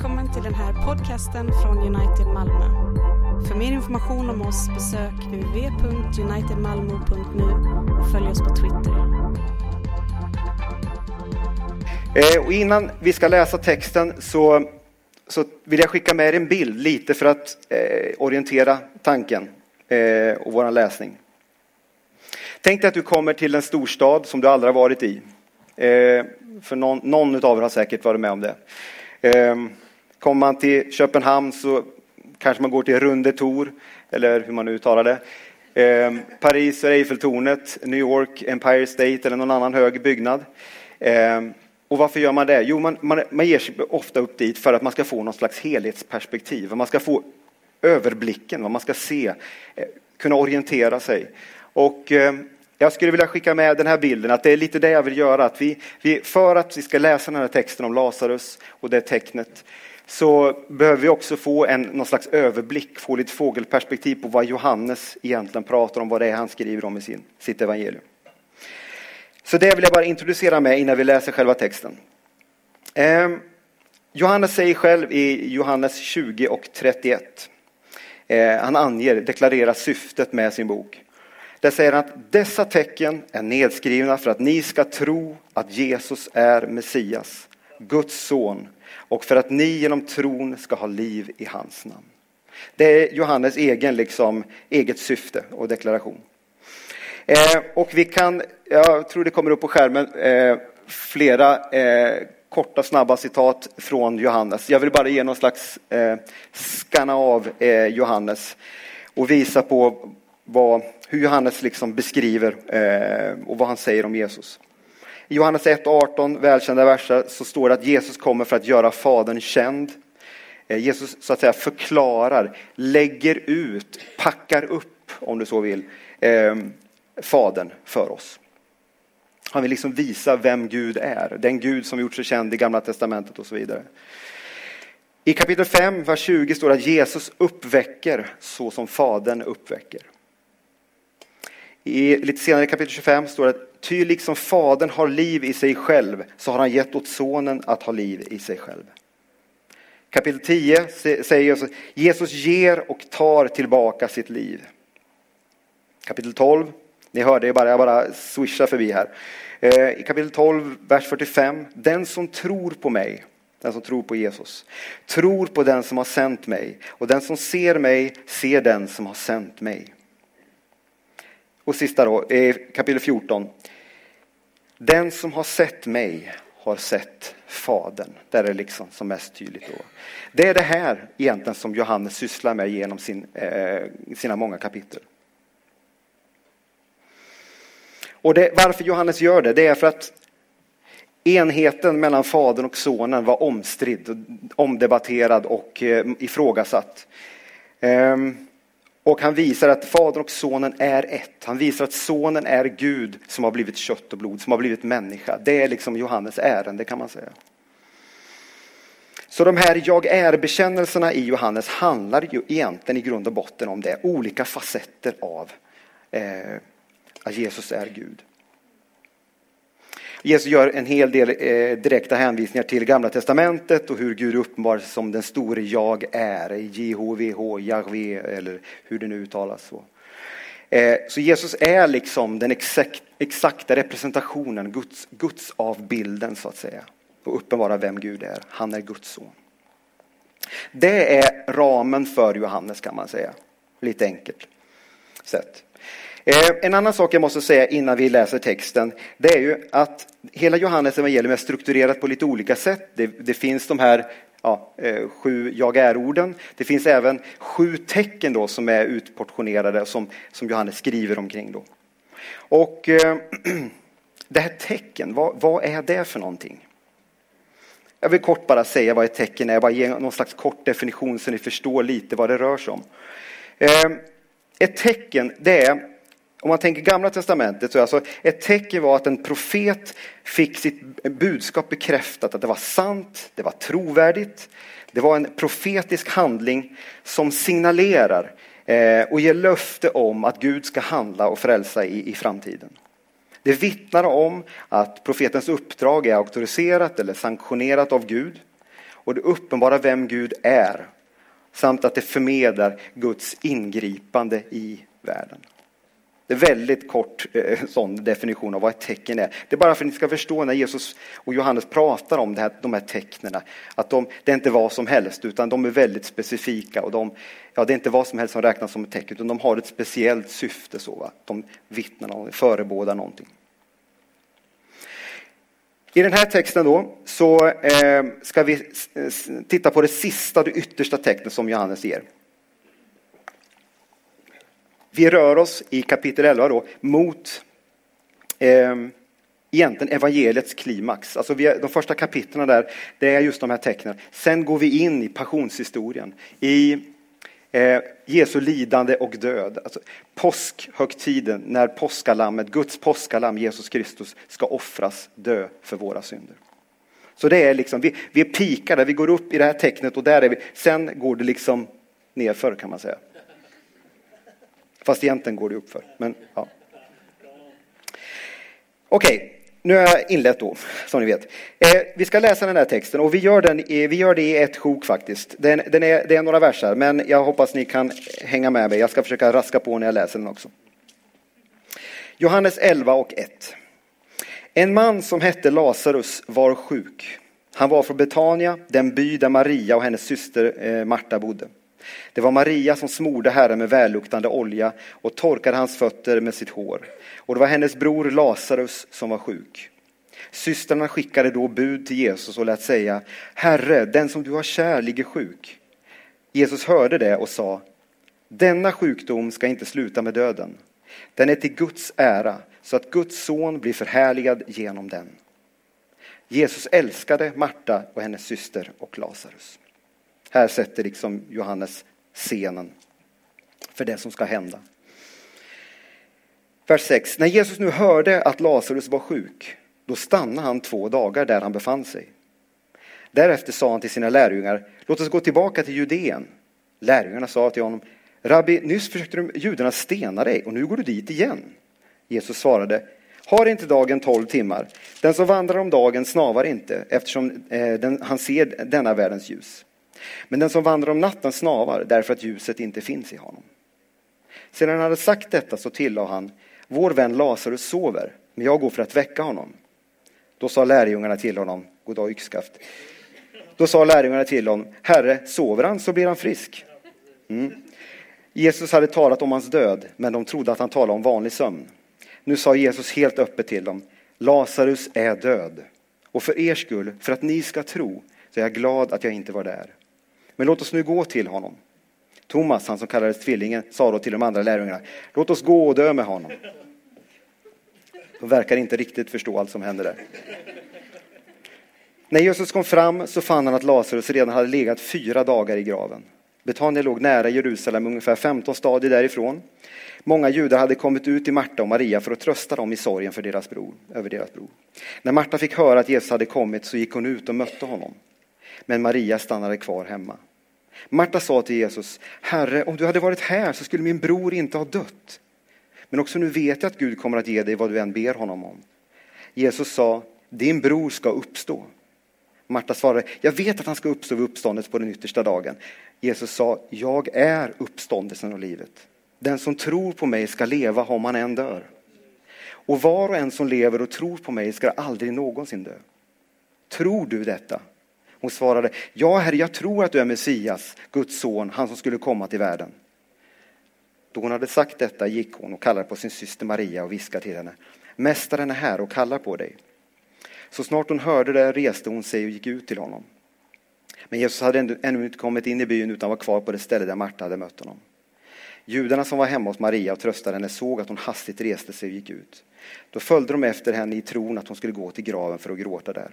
Välkommen till den här podcasten från United Malmö. För mer information om oss besök www.unitedmalmo.nu och följ oss på Twitter. Eh, och innan vi ska läsa texten så, så vill jag skicka med er en bild lite för att eh, orientera tanken eh, och vår läsning. Tänk dig att du kommer till en storstad som du aldrig har varit i. Eh, för någon, någon av er har säkert varit med om det. Eh, Kommer man till Köpenhamn så kanske man går till Runde Tor, eller hur man nu uttalar det. Eh, Paris är Eiffeltornet, New York Empire State eller någon annan hög byggnad. Eh, och varför gör man det? Jo, man, man, man ger sig ofta upp dit för att man ska få någon slags helhetsperspektiv. Man ska få överblicken, vad man ska se, eh, kunna orientera sig. Och ehm, jag skulle vilja skicka med den här bilden, att det är lite det jag vill göra. Att vi, vi, för att vi ska läsa den här texten om Lazarus och det tecknet, så behöver vi också få en, någon slags överblick, få lite fågelperspektiv på vad Johannes egentligen pratar om, vad det är han skriver om i sin, sitt evangelium. Så det vill jag bara introducera med innan vi läser själva texten. Eh, Johannes säger själv i Johannes 20 och 31, eh, han anger, deklarerar syftet med sin bok. Där säger han att dessa tecken är nedskrivna för att ni ska tro att Jesus är Messias, Guds son, och för att ni genom tron ska ha liv i hans namn. Det är Johannes egen, liksom, eget syfte och deklaration. Eh, och vi kan, jag tror det kommer upp på skärmen, eh, flera eh, korta snabba citat från Johannes. Jag vill bara ge någon slags eh, skanna av eh, Johannes och visa på vad, hur Johannes liksom beskriver eh, och vad han säger om Jesus. I Johannes 1.18, välkända verser, så står det att Jesus kommer för att göra Fadern känd. Eh, Jesus så att säga förklarar, lägger ut, packar upp, om du så vill, eh, Fadern för oss. Han vill liksom visa vem Gud är, den Gud som gjort sig känd i Gamla Testamentet och så vidare. I kapitel 5, vers 20 står det att Jesus uppväcker så som Fadern uppväcker. I, lite senare i kapitel 25 står det att ty liksom Fadern har liv i sig själv så har han gett åt Sonen att ha liv i sig själv. Kapitel 10 säger Jesus, Jesus ger och tar tillbaka sitt liv. Kapitel 12, ni hörde, jag bara, jag bara swishar förbi här. Eh, I kapitel 12, vers 45, den som tror på mig, den som tror på Jesus, tror på den som har sänt mig och den som ser mig ser den som har sänt mig. Och sista då, kapitel 14. Den som har sett mig har sett Fadern. Där är det liksom som mest tydligt. Då. Det är det här egentligen som Johannes sysslar med genom sin, eh, sina många kapitel. Och det, varför Johannes gör det, det är för att enheten mellan Fadern och Sonen var omstridd, omdebatterad och eh, ifrågasatt. Ehm, och han visar att Fadern och Sonen är ett. Han visar att Sonen är Gud som har blivit kött och blod, som har blivit människa. Det är liksom Johannes ärende kan man säga. Så de här jag är-bekännelserna i Johannes handlar ju egentligen i grund och botten om det. Olika facetter av eh, att Jesus är Gud. Jesus gör en hel del eh, direkta hänvisningar till Gamla Testamentet och hur Gud uppenbarar sig som den store jag är, JHVH, Jahve eller hur det nu uttalas. Så. Eh, så Jesus är liksom den exakt, exakta representationen, Guds, Guds avbilden så att säga. Och uppenbarar vem Gud är. Han är Guds son. Det är ramen för Johannes kan man säga. Lite enkelt sett. Eh, en annan sak jag måste säga innan vi läser texten, det är ju att hela Johannes evangelium är strukturerat på lite olika sätt. Det, det finns de här ja, eh, sju jag är-orden. Det finns även sju tecken då som är utportionerade som, som Johannes skriver omkring. Då. Och eh, det här tecken, vad, vad, är det för någonting? Jag vill kort bara säga vad ett tecken är, bara ge någon slags kort definition så ni förstår lite vad det rör sig om. Ett tecken, det är om man tänker gamla testamentet så är alltså ett tecken var att en profet fick sitt budskap bekräftat, att det var sant, det var trovärdigt. Det var en profetisk handling som signalerar eh, och ger löfte om att Gud ska handla och frälsa i, i framtiden. Det vittnar om att profetens uppdrag är auktoriserat eller sanktionerat av Gud. och det uppenbarar vem Gud är samt att det förmedlar Guds ingripande i världen. Det är väldigt kort eh, sån definition av vad ett tecken är. Det är bara för att ni ska förstå när Jesus och Johannes pratar om det här, de här tecknen, att de, det är inte vad som helst, utan de är väldigt specifika och de, ja, det är inte vad som helst som räknas som ett tecken, utan de har ett speciellt syfte. Så, va? De vittnar om, förebådar någonting. I den här texten då så eh, ska vi titta på det sista, det yttersta tecknet som Johannes ger. Vi rör oss i kapitel 11 då mot eh, egentligen evangeliets klimax. Alltså vi, de första kapitlen där, det är just de här tecknen. Sen går vi in i passionshistorien, i eh, Jesu lidande och död. Alltså, påskhögtiden när påskalammet, Guds påskalamm Jesus Kristus ska offras, dö för våra synder. Så det är liksom, vi, vi är pikade, vi går upp i det här tecknet och där är vi. Sen går det liksom nerför kan man säga. Fast egentligen går det uppför. Men, ja. Okej, okay, nu har jag inlett då, som ni vet. Eh, vi ska läsa den här texten och vi gör, den, vi gör det i ett sjok faktiskt. Den, den är, det är några verser, men jag hoppas ni kan hänga med mig. Jag ska försöka raska på när jag läser den också. Johannes 11 och 1. En man som hette Lazarus var sjuk. Han var från Betania, den by där Maria och hennes syster eh, Marta bodde. Det var Maria som smorde Herren med välluktande olja och torkade hans fötter med sitt hår. Och det var hennes bror Lazarus som var sjuk. Systrarna skickade då bud till Jesus och lät säga, Herre, den som du har kär ligger sjuk. Jesus hörde det och sa, denna sjukdom ska inte sluta med döden. Den är till Guds ära, så att Guds son blir förhärligad genom den. Jesus älskade Marta och hennes syster och Lazarus. Här sätter liksom Johannes scenen för det som ska hända. Vers 6. När Jesus nu hörde att Lazarus var sjuk, då stannade han två dagar där han befann sig. Därefter sa han till sina lärjungar, låt oss gå tillbaka till Judeen. Lärjungarna sa till honom, Rabbi, nyss försökte judarna stena dig och nu går du dit igen. Jesus svarade, har inte dagen tolv timmar? Den som vandrar om dagen snavar inte eftersom eh, den, han ser denna världens ljus. Men den som vandrar om natten snavar därför att ljuset inte finns i honom. Sedan han hade sagt detta så tillade han, vår vän Lazarus sover, men jag går för att väcka honom. Då sa lärjungarna till honom, goddag yxskaft. Då sa lärjungarna till honom, Herre, sover han så blir han frisk. Mm. Jesus hade talat om hans död, men de trodde att han talade om vanlig sömn. Nu sa Jesus helt öppet till dem, Lazarus är död. Och för er skull, för att ni ska tro, så är jag glad att jag inte var där. Men låt oss nu gå till honom. Thomas, han som kallades tvillingen, sa då till de andra lärjungarna, låt oss gå och dö med honom. De verkar inte riktigt förstå allt som händer där. När Jesus kom fram så fann han att Lazarus redan hade legat fyra dagar i graven. Betania låg nära Jerusalem, ungefär 15 stadier därifrån. Många judar hade kommit ut till Marta och Maria för att trösta dem i sorgen för deras bror, över deras bror. När Marta fick höra att Jesus hade kommit så gick hon ut och mötte honom. Men Maria stannade kvar hemma. Marta sa till Jesus, Herre, om du hade varit här så skulle min bror inte ha dött. Men också nu vet jag att Gud kommer att ge dig vad du än ber honom om. Jesus sa, din bror ska uppstå. Marta svarade, jag vet att han ska uppstå vid uppståndelsen på den yttersta dagen. Jesus sa, jag är uppståndelsen och livet. Den som tror på mig ska leva om han än dör. Och var och en som lever och tror på mig ska aldrig någonsin dö. Tror du detta? Hon svarade, ja herre, jag tror att du är Messias, Guds son, han som skulle komma till världen. Då hon hade sagt detta gick hon och kallade på sin syster Maria och viskade till henne, Mästaren är här och kallar på dig. Så snart hon hörde det reste hon sig och gick ut till honom. Men Jesus hade ännu inte kommit in i byn utan var kvar på det ställe där Marta hade mött honom. Judarna som var hemma hos Maria och tröstade henne såg att hon hastigt reste sig och gick ut. Då följde de efter henne i tron att hon skulle gå till graven för att gråta där.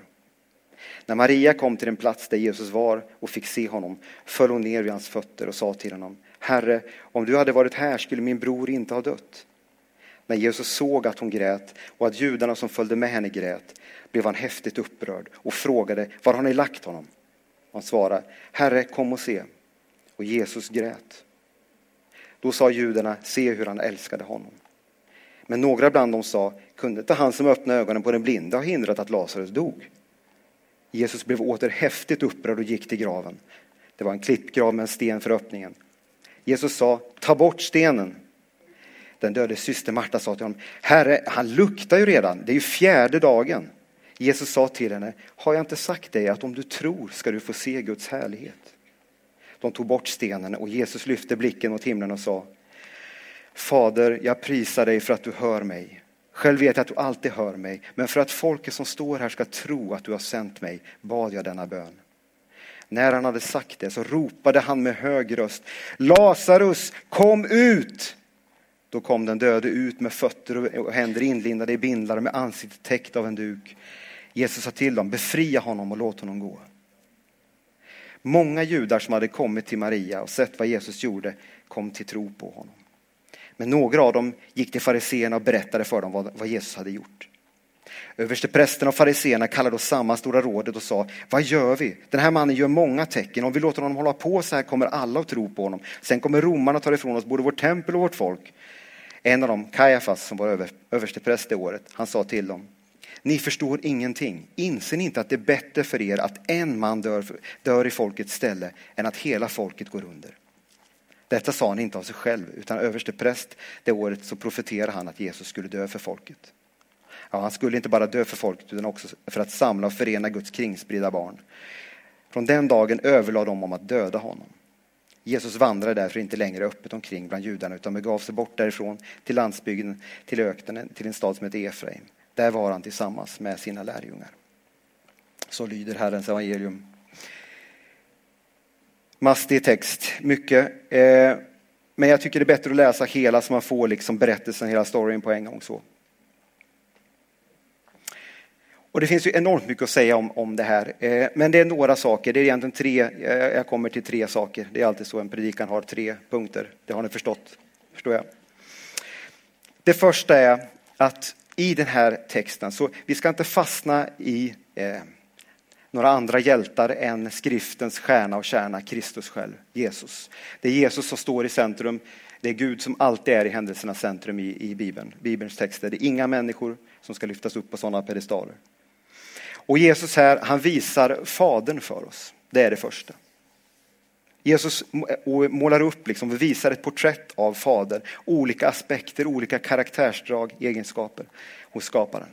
När Maria kom till den plats där Jesus var och fick se honom föll hon ner vid hans fötter och sa till honom Herre, om du hade varit här skulle min bror inte ha dött. När Jesus såg att hon grät och att judarna som följde med henne grät blev han häftigt upprörd och frågade var har ni lagt honom? Han svarade Herre, kom och se. Och Jesus grät. Då sa judarna, se hur han älskade honom. Men några bland dem sa, kunde inte han som öppnade ögonen på den blinde ha hindrat att Lazarus dog? Jesus blev åter häftigt upprörd och gick till graven. Det var en klippgrav med en sten för öppningen. Jesus sa, ta bort stenen. Den döde syster Marta sa till honom, Herre, han luktar ju redan, det är ju fjärde dagen. Jesus sa till henne, har jag inte sagt dig att om du tror ska du få se Guds härlighet? De tog bort stenen och Jesus lyfte blicken mot himlen och sa, Fader, jag prisar dig för att du hör mig. Själv vet jag att du alltid hör mig, men för att folket som står här ska tro att du har sänt mig bad jag denna bön. När han hade sagt det så ropade han med hög röst, Lazarus, kom ut! Då kom den döde ut med fötter och händer inlindade i bindlar och med ansiktet täckt av en duk. Jesus sa till dem, befria honom och låt honom gå. Många judar som hade kommit till Maria och sett vad Jesus gjorde kom till tro på honom. Men några av dem gick till fariseerna och berättade för dem vad, vad Jesus hade gjort. Översteprästen och fariseerna kallade då samman Stora rådet och sa, vad gör vi? Den här mannen gör många tecken. Om vi låter honom hålla på så här kommer alla att tro på honom. Sen kommer romarna ta ifrån oss både vårt tempel och vårt folk. En av dem, Kajafas, som var över, överstepräst det året, han sa till dem, ni förstår ingenting. Inser ni inte att det är bättre för er att en man dör, dör i folkets ställe än att hela folket går under? Detta sa han inte av sig själv, utan överste präst det året så profeterade han att Jesus skulle dö för folket. Ja, han skulle inte bara dö för folket utan också för att samla och förena Guds kringspridda barn. Från den dagen överlade de om att döda honom. Jesus vandrade därför inte längre öppet omkring bland judarna utan begav sig bort därifrån till landsbygden, till öknen, till en stad som heter Efraim. Där var han tillsammans med sina lärjungar. Så lyder Herrens evangelium. Mastig text, mycket. Eh, men jag tycker det är bättre att läsa hela så man får liksom berättelsen, hela storyn på en gång. så. Och det finns ju enormt mycket att säga om, om det här. Eh, men det är några saker, det är egentligen tre, eh, jag kommer till tre saker. Det är alltid så en predikan har tre punkter. Det har ni förstått, förstår jag. Det första är att i den här texten, så vi ska inte fastna i eh, några andra hjältar än skriftens stjärna och kärna, Kristus själv, Jesus. Det är Jesus som står i centrum. Det är Gud som alltid är i händelsernas centrum i, i Bibeln, Bibelns texter. Det är inga människor som ska lyftas upp på sådana pedestaler. Och Jesus här, han visar Fadern för oss. Det är det första. Jesus målar upp liksom, visar ett porträtt av Fadern. Olika aspekter, olika karaktärsdrag, egenskaper hos skaparen.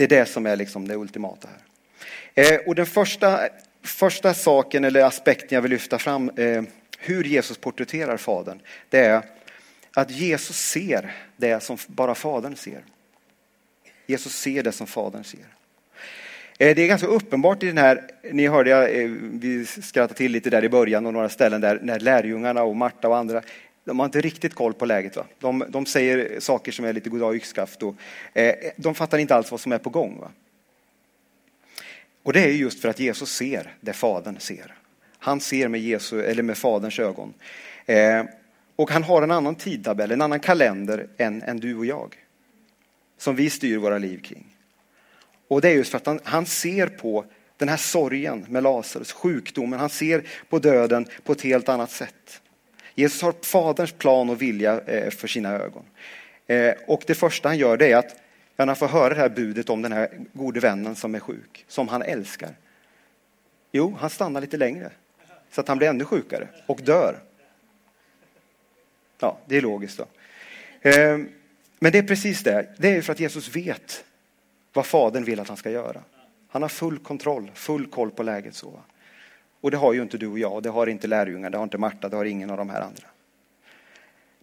Det är det som är liksom det ultimata här. Eh, och den första, första saken eller aspekten jag vill lyfta fram, eh, hur Jesus porträtterar Fadern, det är att Jesus ser det som bara Fadern ser. Jesus ser det som Fadern ser. Eh, det är ganska uppenbart i den här, ni hörde jag, eh, vi skrattade till lite där i början och några ställen där när lärjungarna och Marta och andra, de har inte riktigt koll på läget. Va? De, de säger saker som är lite goddag yxskaft och eh, de fattar inte alls vad som är på gång. Va? Och det är just för att Jesus ser det Fadern ser. Han ser med, Jesu, eller med Faderns ögon. Eh, och han har en annan tidtabell, en annan kalender än, än du och jag. Som vi styr våra liv kring. Och det är just för att han, han ser på den här sorgen med Lazarus, sjukdomen, han ser på döden på ett helt annat sätt. Jesus har Faderns plan och vilja eh, för sina ögon. Eh, och det första han gör det är att när han får höra det här budet om den här gode vännen som är sjuk, som han älskar. Jo, han stannar lite längre så att han blir ännu sjukare och dör. Ja, det är logiskt då. Eh, men det är precis det. Det är för att Jesus vet vad Fadern vill att han ska göra. Han har full kontroll, full koll på läget. så. Och det har ju inte du och jag, det har inte lärjungarna, det har inte Marta, det har ingen av de här andra.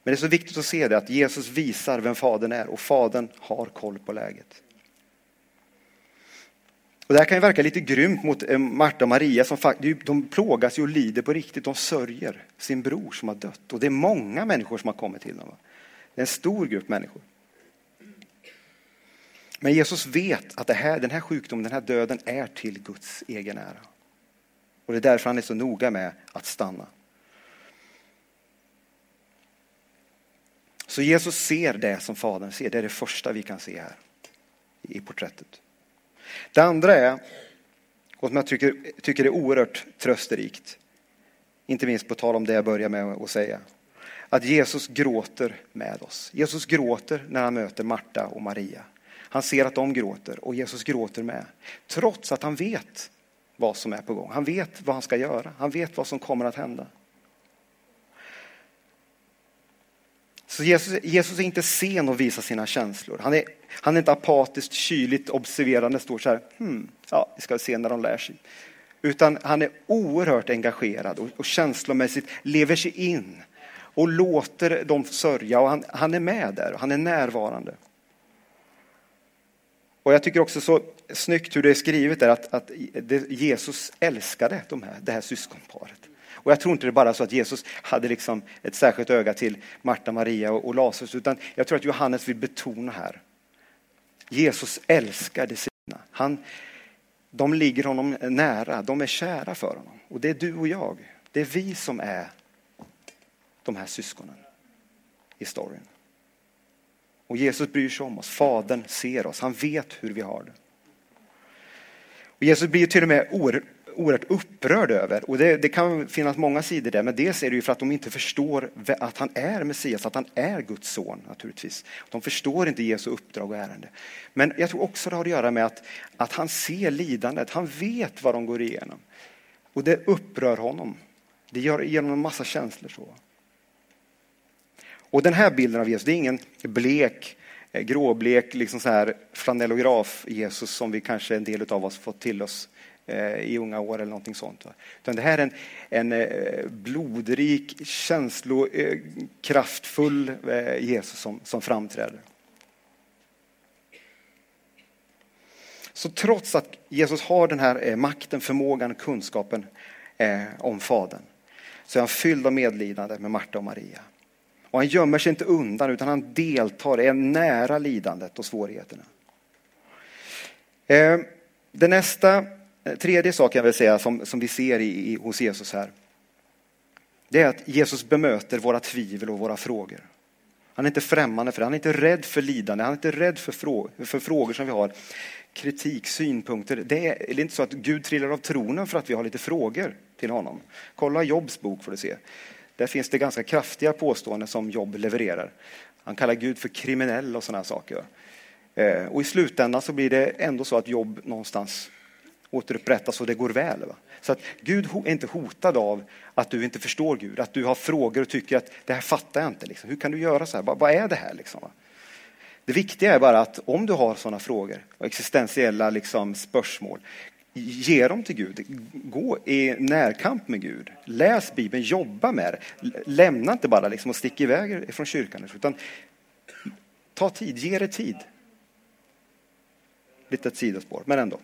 Men det är så viktigt att se det, att Jesus visar vem Fadern är och Fadern har koll på läget. Och det här kan ju verka lite grymt mot eh, Marta och Maria som de plågas ju och lider på riktigt. De sörjer sin bror som har dött. Och det är många människor som har kommit till dem. Det är en stor grupp människor. Men Jesus vet att här, den här sjukdomen, den här döden är till Guds egen ära. Och det är därför han är så noga med att stanna. Så Jesus ser det som Fadern ser. Det är det första vi kan se här i porträttet. Det andra är, och som jag tycker, tycker är oerhört trösterikt, inte minst på tal om det jag börjar med att säga, att Jesus gråter med oss. Jesus gråter när han möter Marta och Maria. Han ser att de gråter och Jesus gråter med. Trots att han vet vad som är på gång. Han vet vad han ska göra. Han vet vad som kommer att hända. Så Jesus, Jesus är inte sen att visa sina känslor. Han är, han är inte apatiskt, kyligt observerande, står så här, hmm, ja, vi ska se när de lär sig. Utan han är oerhört engagerad och, och känslomässigt lever sig in och låter dem sörja och han, han är med där, han är närvarande. Och jag tycker också så snyggt hur det är skrivet där att, att Jesus älskade de här, det här syskonparet. Och jag tror inte det bara så att Jesus hade liksom ett särskilt öga till Marta, Maria och, och Lazarus, utan jag tror att Johannes vill betona här. Jesus älskade sina. Han, de ligger honom nära, de är kära för honom. Och det är du och jag. Det är vi som är de här syskonen i storyn. Och Jesus bryr sig om oss. Fadern ser oss. Han vet hur vi har det. Och Jesus blir till och med oerhört upprörd över, och det, det, kan finnas många sidor där, men dels är det ju för att de inte förstår att han är Messias, att han är Guds son naturligtvis. De förstår inte Jesu uppdrag och ärende. Men jag tror också det har att göra med att, att han ser lidandet, han vet vad de går igenom. Och det upprör honom. Det gör, ger honom en massa känslor. så. Och den här bilden av Jesus, det är ingen blek, eh, gråblek, liksom så här flanellograf Jesus som vi kanske en del av oss fått till oss eh, i unga år eller någonting sånt. Utan det här är en, en eh, blodrik, känslokraftfull Jesus som, som framträder. Så trots att Jesus har den här makten, förmågan, kunskapen om Fadern så är han fylld av medlidande med Marta och Maria. Och han gömmer sig inte undan utan han deltar, är nära lidandet och svårigheterna. Eh, det nästa, eh, tredje saken jag vill säga som, som vi ser i, hos Jesus här. Det är att Jesus bemöter våra tvivel och våra frågor. Han är inte främmande för det, han är inte rädd för lidande, han är inte rädd för, frågor, för frågor som vi har. Kritik, synpunkter. Det är, det är inte så att Gud trillar av tronen för att vi har lite frågor till honom. Kolla Jobs bok får du se. Där finns det ganska kraftiga påståenden som Jobb levererar. Han kallar Gud för kriminell och sådana saker. Eh, och i slutändan så blir det ändå så att Jobb någonstans återupprättas och det går väl. Va? Så att Gud är inte hotad av att du inte förstår Gud, att du har frågor och tycker att det här fattar jag inte. Liksom. Hur kan du göra så här? Vad är det här? Liksom, va? Det viktiga är bara att om du har sådana frågor och existentiella liksom, spörsmål, Ge dem till Gud. Gå i närkamp med Gud. Läs Bibeln, jobba med det. Lämna inte bara liksom och stick iväg från kyrkan. Utan ta tid, ge det tid. Lite ett sidospår, men ändå.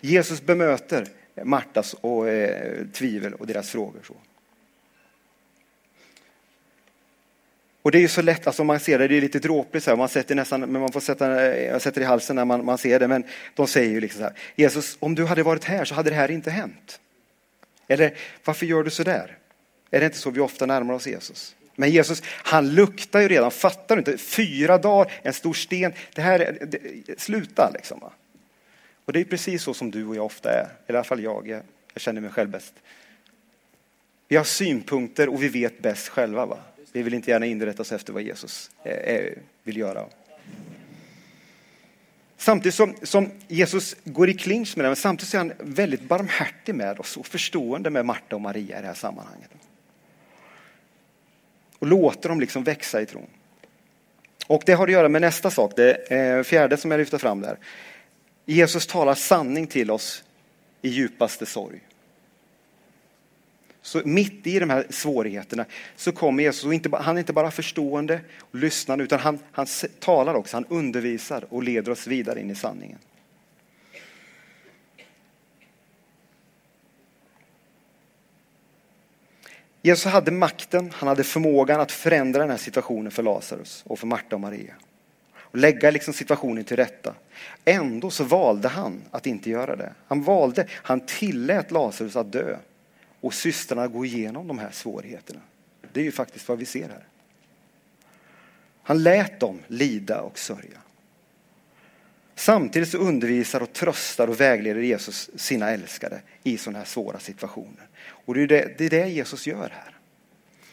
Jesus bemöter Martas och, eh, tvivel och deras frågor. Så. Och det är ju så lätt, alltså man ser det, det är lite dråpligt så här, man sätter nästan, men man får sätta, jag sätter i halsen när man, man ser det, men de säger ju liksom så här, Jesus, om du hade varit här så hade det här inte hänt. Eller, varför gör du så där? Är det inte så vi ofta närmar oss Jesus? Men Jesus, han luktar ju redan, fattar du inte? Fyra dagar, en stor sten, det här, det, sluta liksom. Va? Och det är precis så som du och jag ofta är, i alla fall jag, jag, jag känner mig själv bäst. Vi har synpunkter och vi vet bäst själva. Va? Vi vill inte gärna inrätta oss efter vad Jesus eh, eh, vill göra. Samtidigt som, som, Jesus går i clinch med det, men samtidigt är han väldigt barmhärtig med oss och förstående med Marta och Maria i det här sammanhanget. Och låter dem liksom växa i tron. Och det har att göra med nästa sak, det eh, fjärde som jag lyfter fram där. Jesus talar sanning till oss i djupaste sorg. Så mitt i de här svårigheterna så kommer Jesus, och inte, han är inte bara förstående och lyssnande, utan han, han talar också, han undervisar och leder oss vidare in i sanningen. Jesus hade makten, han hade förmågan att förändra den här situationen för Lazarus och för Marta och Maria. Och lägga liksom situationen till rätta. Ändå så valde han att inte göra det. Han valde, han tillät Lazarus att dö och systrarna går igenom de här svårigheterna. Det är ju faktiskt vad vi ser här. Han lät dem lida och sörja. Samtidigt så undervisar och tröstar och vägleder Jesus sina älskade i sådana här svåra situationer. Och det är det, det är det Jesus gör här.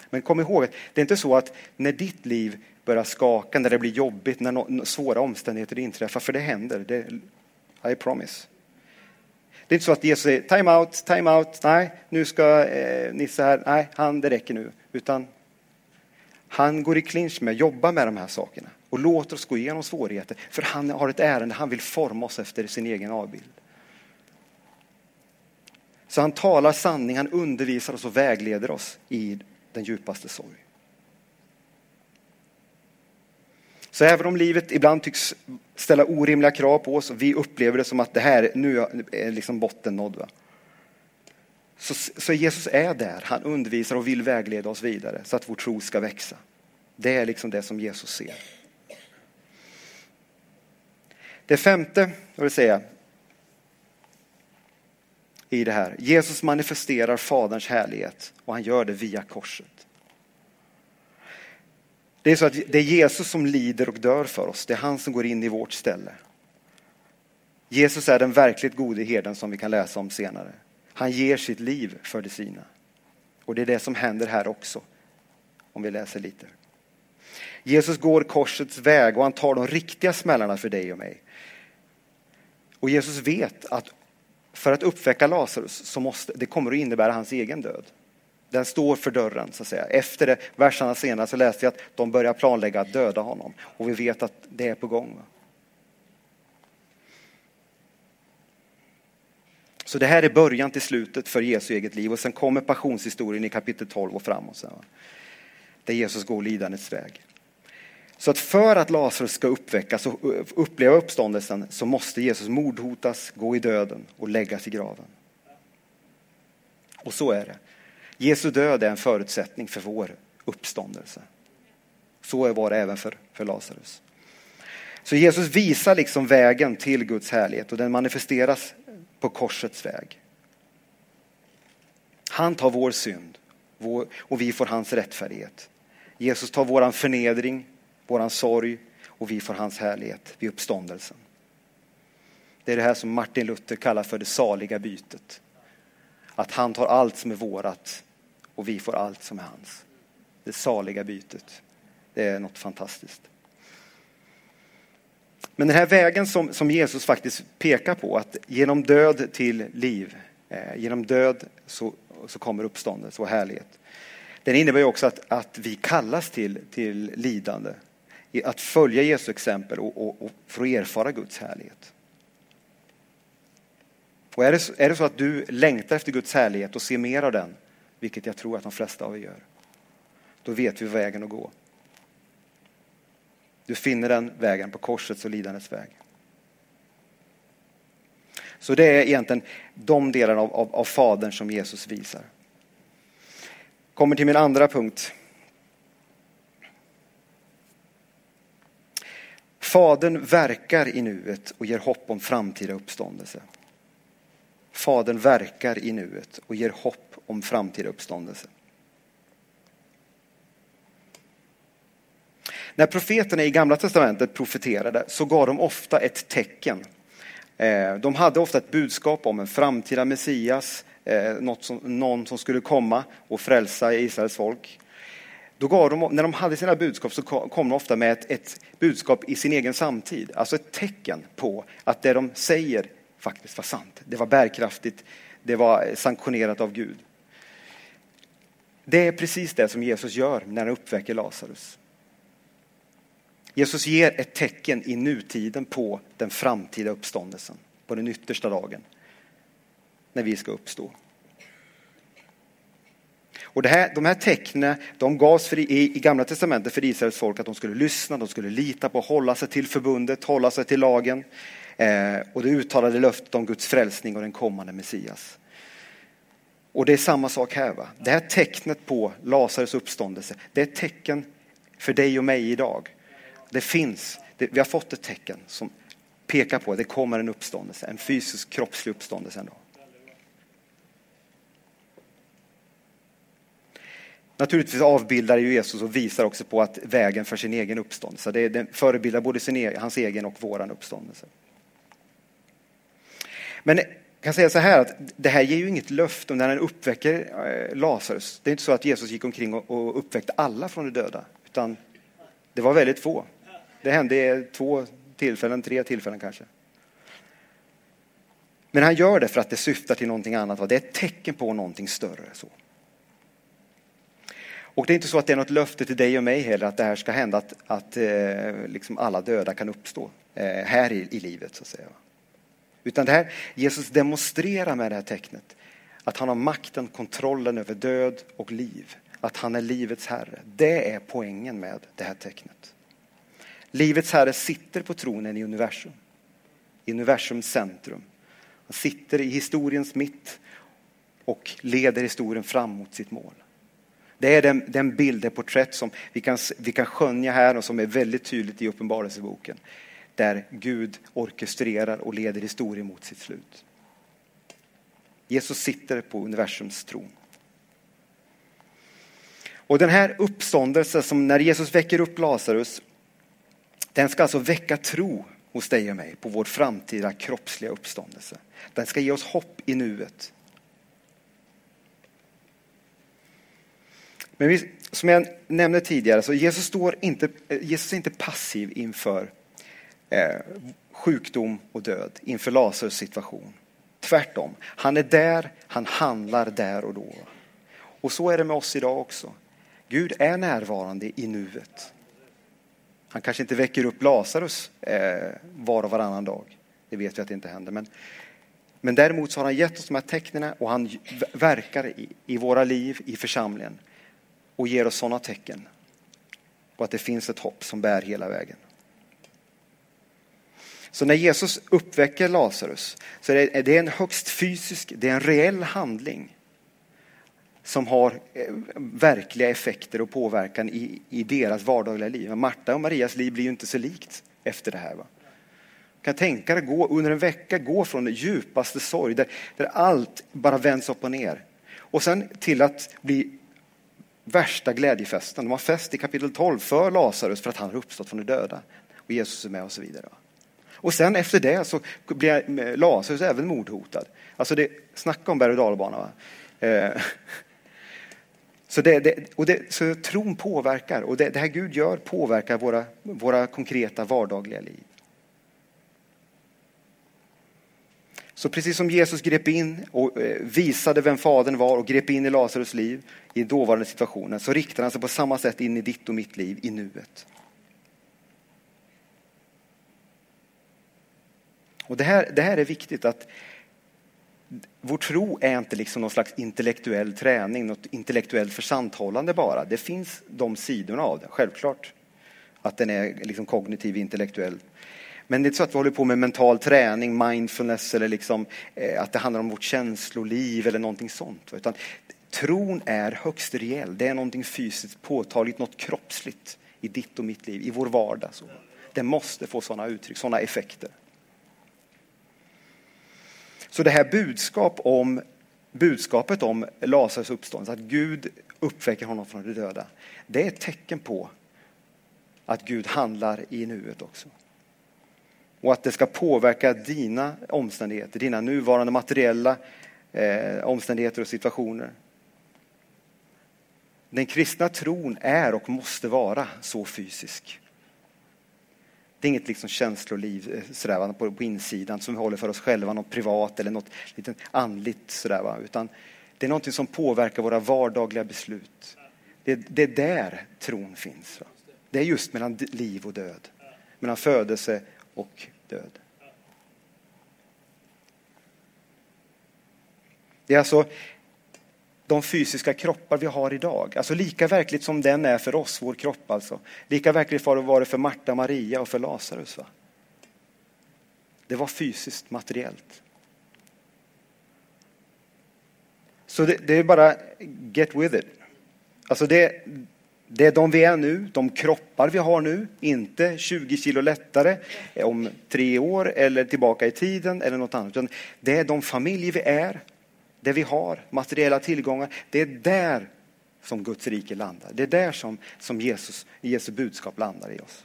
Men kom ihåg att det är inte så att när ditt liv börjar skaka, när det blir jobbigt, när no svåra omständigheter inträffar. För det händer, det, I promise. Det är inte så att Jesus säger time out, time out, nej, nu ska eh, Nisse här, nej, han, det räcker nu. Utan han går i clinch med, jobbar med de här sakerna och låter oss gå igenom svårigheter. För han har ett ärende, han vill forma oss efter sin egen avbild. Så han talar sanning, han undervisar oss och vägleder oss i den djupaste sorg. Så även om livet ibland tycks ställa orimliga krav på oss och vi upplever det som att det här nu är eh, liksom botten nådd. Va? Så, så Jesus är där, han undervisar och vill vägleda oss vidare så att vår tro ska växa. Det är liksom det som Jesus ser. Det femte, jag vill säga, i det här. Jesus manifesterar Faderns härlighet och han gör det via korset. Det är så att det är Jesus som lider och dör för oss. Det är han som går in i vårt ställe. Jesus är den verkligt gode herden som vi kan läsa om senare. Han ger sitt liv för de sina. Och det är det som händer här också, om vi läser lite. Jesus går korsets väg och han tar de riktiga smällarna för dig och mig. Och Jesus vet att för att uppväcka Lazarus så måste det kommer att innebära hans egen död. Den står för dörren så att säga. Efter det, verserna senare så läste jag att de börjar planlägga att döda honom och vi vet att det är på gång. Så det här är början till slutet för Jesu eget liv och sen kommer passionshistorien i kapitel 12 och framåt. Sen, där Jesus går lidandets väg. Så att för att Lazarus ska uppväckas och uppleva uppståndelsen så måste Jesus mordhotas, gå i döden och läggas i graven. Och så är det. Jesu död är en förutsättning för vår uppståndelse. Så var det även för, för Lazarus. Så Jesus visar liksom vägen till Guds härlighet och den manifesteras på korsets väg. Han tar vår synd och vi får hans rättfärdighet. Jesus tar våran förnedring våran sorg och vi får hans härlighet vid uppståndelsen. Det är det här som Martin Luther kallar för det saliga bytet. Att han tar allt som är vårat och vi får allt som är hans. Det saliga bytet. Det är något fantastiskt. Men den här vägen som, som Jesus faktiskt pekar på, att genom död till liv, eh, genom död så, så kommer uppståndelse och härlighet. Den innebär ju också att, att vi kallas till, till lidande att följa Jesu exempel och, och, och få erfara Guds härlighet. Och är det, är det så att du längtar efter Guds härlighet och ser mer av den, vilket jag tror att de flesta av er gör, då vet vi vägen att gå. Du finner den vägen på korsets och lidandets väg. Så det är egentligen de delarna av, av, av Fadern som Jesus visar. Kommer till min andra punkt. Fadern verkar i nuet och ger hopp om framtida uppståndelse. Fadern verkar i nuet och ger hopp om framtida uppståndelse. När profeterna i Gamla Testamentet profeterade så gav de ofta ett tecken. Eh, de hade ofta ett budskap om en framtida Messias, eh, som, någon som skulle komma och frälsa Israels folk. Då gav de, när de hade sina budskap så kom de ofta med ett, ett budskap i sin egen samtid. Alltså ett tecken på att det de säger faktiskt var sant. Det var bärkraftigt, det var eh, sanktionerat av Gud. Det är precis det som Jesus gör när han uppväcker Lazarus. Jesus ger ett tecken i nutiden på den framtida uppståndelsen, på den yttersta dagen, när vi ska uppstå. Och det här, de här tecknen de gavs för, i, i Gamla Testamentet för Israels folk att de skulle lyssna, de skulle lita på, hålla sig till förbundet, hålla sig till lagen. Eh, och det uttalade löftet om Guds frälsning och den kommande Messias. Och det är samma sak här. Va? Det här tecknet på Lazarus uppståndelse, det är ett tecken för dig och mig idag. Det finns, det, vi har fått ett tecken som pekar på att det kommer en uppståndelse, en fysisk kroppslig uppståndelse en dag. Naturligtvis avbildar Jesus och visar också på att vägen för sin egen uppståndelse. Det, det förebildar både sin, e- hans egen och våran uppståndelse. Men jag kan säga så här att det här ger ju inget löfte om när han uppväcker eh, Lazarus. Det är inte så att Jesus gick omkring och uppväckte alla från de döda. Utan Det var väldigt få. Det hände två tillfällen, tre tillfällen kanske. Men han gör det för att det syftar till någonting annat. Det är ett tecken på någonting större. Så. Och det är inte så att det är något löfte till dig och mig heller att det här ska hända, att, att eh, liksom alla döda kan uppstå eh, här i, i livet. så att säga. Utan det här, Jesus demonstrerar med det här tecknet att han har makten, kontrollen över död och liv. Att han är livets herre. Det är poängen med det här tecknet. Livets herre sitter på tronen i universum. I universums centrum. Han sitter i historiens mitt och leder historien fram mot sitt mål. Det är den, den bild, det porträtt som vi kan, vi kan skönja här och som är väldigt tydligt i Uppenbarelseboken. Där Gud orkestrerar och leder historien mot sitt slut. Jesus sitter på universums tron. Och den här uppståndelsen som när Jesus väcker upp Lazarus, den ska alltså väcka tro hos dig och mig på vår framtida kroppsliga uppståndelse. Den ska ge oss hopp i nuet. Men vi, som jag nämnde tidigare, så Jesus, står inte, eh, Jesus är inte passiv inför eh, sjukdom och död, inför Lazarus situation. Tvärtom, han är där, han handlar där och då. Och så är det med oss idag också. Gud är närvarande i nuet. Han kanske inte väcker upp Lazarus eh, var och varannan dag. Det vet vi att det inte händer. Men, men däremot så har han gett oss de här tecknen och han verkar i, i våra liv, i församlingen och ger oss sådana tecken på att det finns ett hopp som bär hela vägen. Så när Jesus uppväcker Lazarus så är det en högst fysisk, det är en reell handling som har eh, verkliga effekter och påverkan i, i deras vardagliga liv. Marta och Marias liv blir ju inte så likt efter det här. Va? kan tänka dig gå under en vecka gå från djupaste sorg där, där allt bara vänds upp och ner och sen till att bli värsta glädjefesten. De har fest i kapitel 12 för Lazarus för att han har uppstått från de döda och Jesus är med och så vidare. Och sen efter det så blir eh, Lazarus även mordhotad. Alltså det, snacka om berg och dalbana. Eh, så, det, det, och det, så tron påverkar och det, det här Gud gör påverkar våra, våra konkreta vardagliga liv. Så precis som Jesus grep in och eh, visade vem Fadern var och grep in i Lazarus liv i dåvarande situationen så riktar han sig på samma sätt in i ditt och mitt liv i nuet. Och det här, det här är viktigt att vår tro är inte liksom någon slags intellektuell träning, något intellektuellt försanthållande bara. Det finns de sidorna av det, självklart. Att den är liksom kognitiv, intellektuell. Men det är inte så att vi håller på med mental träning, mindfulness eller liksom, eh, att det handlar om vårt känsloliv eller någonting sånt. Utan tron är högst reell. Det är någonting fysiskt påtagligt, något kroppsligt i ditt och mitt liv, i vår vardag. Så. Det måste få sådana uttryck, sådana effekter. Så det här budskap om, budskapet om Lazarus uppståndelse, att Gud uppväcker honom från de döda, det är ett tecken på att Gud handlar i nuet också. Och att det ska påverka dina omständigheter, dina nuvarande materiella eh, omständigheter och situationer. Den kristna tron är och måste vara så fysisk. Det är inget liksom känsloliv eh, sådär, på, på insidan som vi håller för oss själva, något privat eller något lite andligt. Sådär, utan det är något som påverkar våra vardagliga beslut. Det, det är där tron finns. Va? Det är just mellan liv och död. Mellan födelse och död. Det är alltså de fysiska kroppar vi har idag. Alltså lika verkligt som den är för oss, vår kropp alltså. Lika verkligt var det för Marta, Maria och för Lazarus. Va? Det var fysiskt, materiellt. Så det, det, är bara get with it. Alltså det, det är de vi är nu, de kroppar vi har nu, inte 20 kilo lättare om tre år eller tillbaka i tiden eller något annat. Det är de familjer vi är, det vi har, materiella tillgångar. Det är där som Guds rike landar. Det är där som, som Jesus, Jesu budskap landar i oss.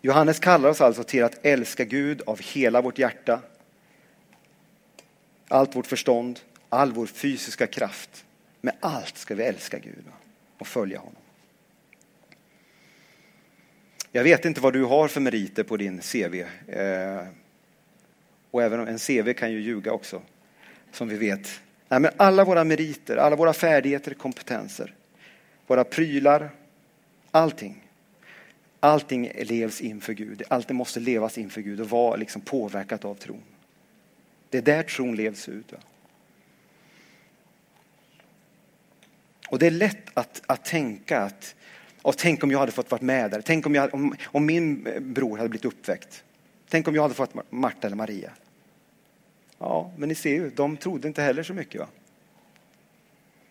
Johannes kallar oss alltså till att älska Gud av hela vårt hjärta, allt vårt förstånd, all vår fysiska kraft. Med allt ska vi älska Gud. och följa honom. Jag vet inte vad du har för meriter på din CV. Eh, och även en CV kan ju ljuga också, som vi vet. Nej, men alla våra meriter, alla våra färdigheter, kompetenser, våra prylar, allting. Allting levs inför Gud. Allt måste levas inför Gud och vara liksom påverkat av tron. Det är där tron levs ut. Va? Och det är lätt att, att tänka att och tänk om jag hade fått vara med där. Tänk om, jag, om, om min bror hade blivit uppväckt. Tänk om jag hade fått Marta eller Maria. Ja, men ni ser ju, de trodde inte heller så mycket. Va?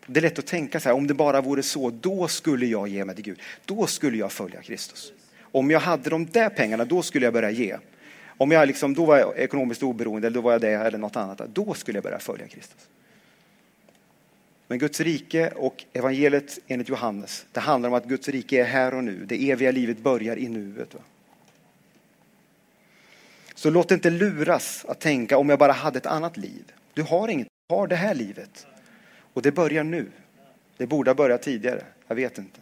Det är lätt att tänka så här, om det bara vore så, då skulle jag ge mig till Gud. Då skulle jag följa Kristus. Om jag hade de där pengarna, då skulle jag börja ge. Om jag liksom, då var jag ekonomiskt oberoende, eller då var jag det, eller något annat, då skulle jag börja följa Kristus. Men Guds rike och evangeliet enligt Johannes, det handlar om att Guds rike är här och nu. Det eviga livet börjar i nuet. Va? Så låt inte luras att tänka om jag bara hade ett annat liv. Du har inget, du har det här livet. Och det börjar nu. Det borde ha börjat tidigare, jag vet inte.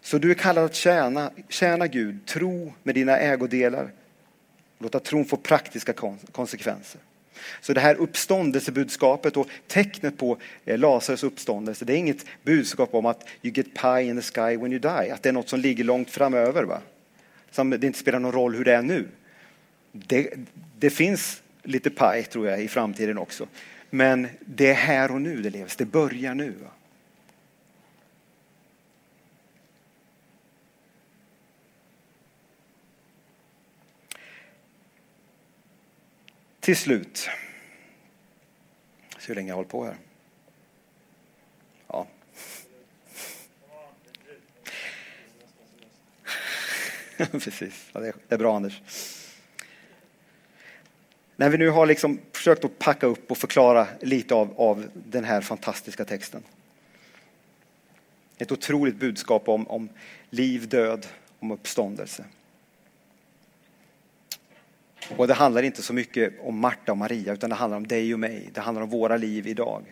Så du är kallad att tjäna, tjäna Gud, tro med dina ägodelar, låta tron få praktiska konsekvenser. Så det här uppståndelsebudskapet och tecknet på eh, Lazarus uppståndelse, det är inget budskap om att you get pie in the sky when you die, att det är något som ligger långt framöver. Va? Som det inte spelar någon roll hur det är nu. Det, det finns lite paj tror jag i framtiden också. Men det är här och nu det levs, det börjar nu. Till slut. Se hur länge jag håller på här. Precis, ja, det är bra Anders. När vi nu har liksom försökt att packa upp och förklara lite av, av den här fantastiska texten. Ett otroligt budskap om, om liv, död, om uppståndelse. Och det handlar inte så mycket om Marta och Maria, utan det handlar om dig och mig. Det handlar om våra liv idag.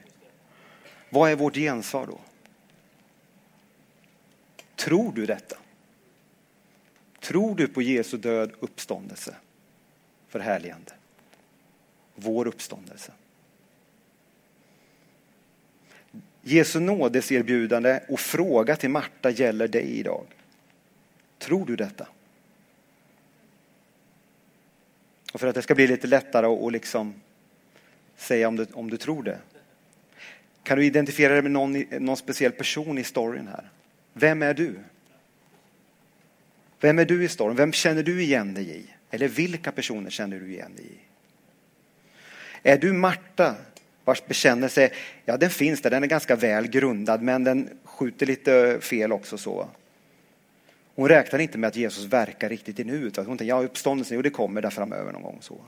Vad är vårt gensvar då? Tror du detta? Tror du på Jesu död, uppståndelse, förhärligande? Vår uppståndelse. Jesu nådes erbjudande och fråga till Marta gäller dig idag. Tror du detta? Och för att det ska bli lite lättare att liksom säga om du, om du tror det. Kan du identifiera dig med någon, någon speciell person i storyn här? Vem är du? Vem är du i storm? Vem känner du igen dig i? Eller vilka personer känner du igen dig i? Är du Marta vars bekännelse, ja den finns där, den är ganska väl grundad men den skjuter lite fel också så. Hon räknar inte med att Jesus verkar riktigt i nuet. Hon tänker, ja uppståndelsen, jo det kommer där framöver någon gång. Så,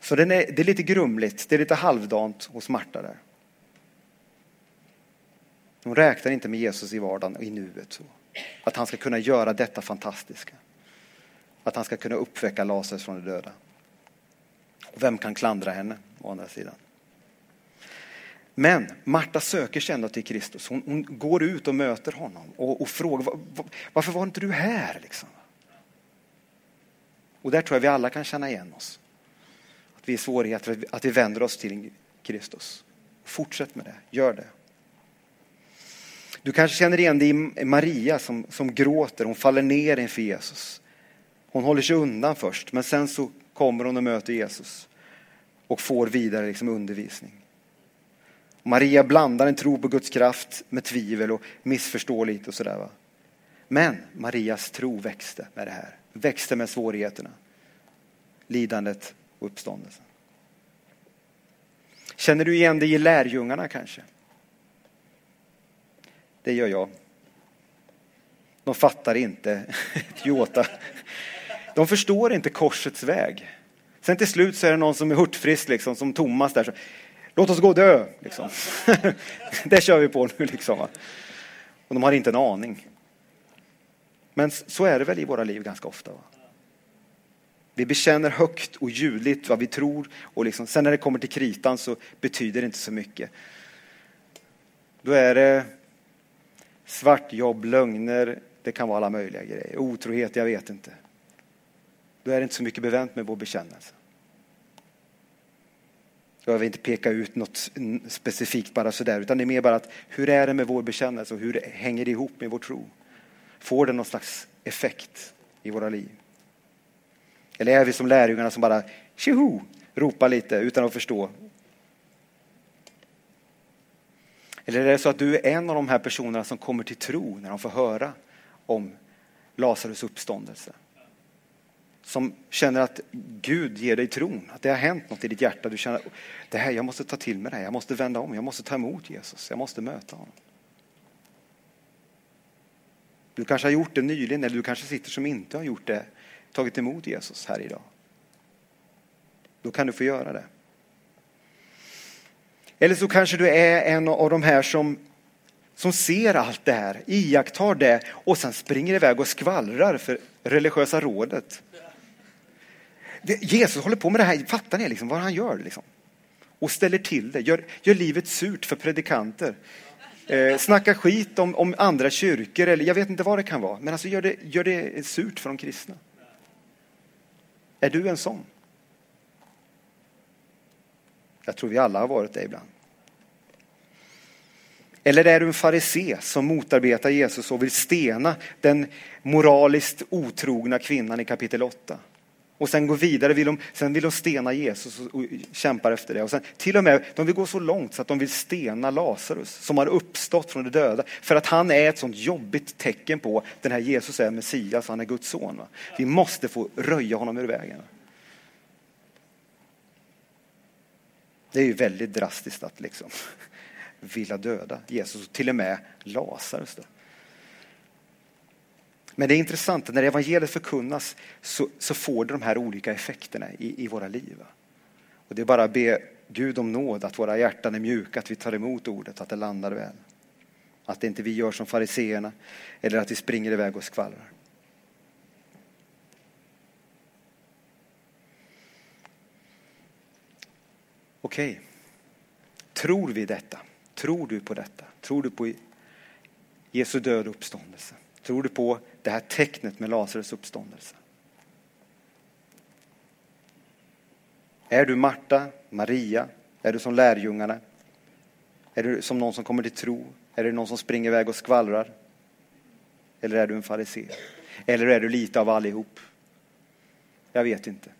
så den är, det är lite grumligt, det är lite halvdant hos Marta där. Hon räknar inte med Jesus i vardagen, i nuet. Så. Att han ska kunna göra detta fantastiska. Att han ska kunna uppväcka Lazarus från de döda. Och vem kan klandra henne, å andra sidan? Men Marta söker sig ändå till Kristus. Hon, hon, går ut och möter honom och, och frågar var, varför var inte du här? Liksom? Och där tror jag vi alla kan känna igen oss. Att vi är svårigheter, att vi vänder oss till Kristus. Fortsätt med det, gör det. Du kanske känner igen dig i Maria som, som gråter, hon faller ner inför Jesus. Hon håller sig undan först, men sen så kommer hon och möter Jesus och får vidare liksom undervisning. Maria blandar en tro på Guds kraft med tvivel och missförstår lite och sådär. Men Marias tro växte med det här. Växte med svårigheterna, lidandet och uppståndelsen. Känner du igen dig i lärjungarna kanske? Det gör jag. De fattar inte ett jota. De förstår inte korsets väg. Sen till slut så är det någon som är hurtfrisk, liksom, som Thomas där. Låt oss gå och dö, liksom. det kör vi på nu, liksom. Och de har inte en aning. Men så är det väl i våra liv ganska ofta. Va? Vi bekänner högt och ljudligt vad vi tror och liksom, sen när det kommer till kritan så betyder det inte så mycket. Då är det svartjobb, lögner, det kan vara alla möjliga grejer. Otrohet, jag vet inte. Då är det inte så mycket bevänt med vår bekännelse. Jag vill inte peka ut något specifikt bara sådär, utan det är mer bara att hur är det med vår bekännelse och hur hänger det ihop med vår tro? Får det någon slags effekt i våra liv? Eller är vi som lärjungarna som bara tjoho, ropar lite utan att förstå? Eller är det så att du är en av de här personerna som kommer till tro när de får höra om Lazarus uppståndelse? Som känner att Gud ger dig tron, att det har hänt något i ditt hjärta. Du känner det här, jag måste ta till mig det här, jag måste vända om, jag måste ta emot Jesus, jag måste möta honom. Du kanske har gjort det nyligen eller du kanske sitter som inte har gjort det, tagit emot Jesus här idag. Då kan du få göra det. Eller så kanske du är en av de här som, som ser allt det här, iakttar det och sen springer iväg och skvallrar för religiösa rådet. Jesus håller på med det här, fattar ni liksom vad han gör? Liksom? Och ställer till det, gör, gör livet surt för predikanter. Eh, snacka skit om, om andra kyrkor eller jag vet inte vad det kan vara. Men alltså gör det, gör det surt för de kristna. Är du en sån? Jag tror vi alla har varit det ibland. Eller är du en farisé som motarbetar Jesus och vill stena den moraliskt otrogna kvinnan i kapitel 8? Och sen gå vidare, vill de, sen vill de stena Jesus och, och kämpar efter det. Och sen, till och med, de vill gå så långt så att de vill stena Lazarus som har uppstått från de döda. För att han är ett sånt jobbigt tecken på att den här Jesus är Messias, han är Guds son. Va? Vi måste få röja honom ur vägen. Det är ju väldigt drastiskt att liksom vilja döda Jesus, och till och med Lazarus. Då. Men det är intressant när evangeliet förkunnas så, så, får det de här olika effekterna i, i våra liv. Och det är bara att be Gud om nåd, att våra hjärtan är mjuka, att vi tar emot ordet, att det landar väl. Att det inte vi gör som fariseerna eller att vi springer iväg och skvallrar. Okej, okay. tror vi detta? Tror du på detta? Tror du på Jesu död och uppståndelse? Tror du på det här tecknet med Lazarus uppståndelse? Är du Marta, Maria? Är du som lärjungarna? Är du som någon som kommer till tro? Är det någon som springer iväg och skvallrar? Eller är du en farisé? Eller är du lite av allihop? Jag vet inte.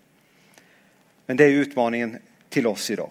Men det är utmaningen till oss idag.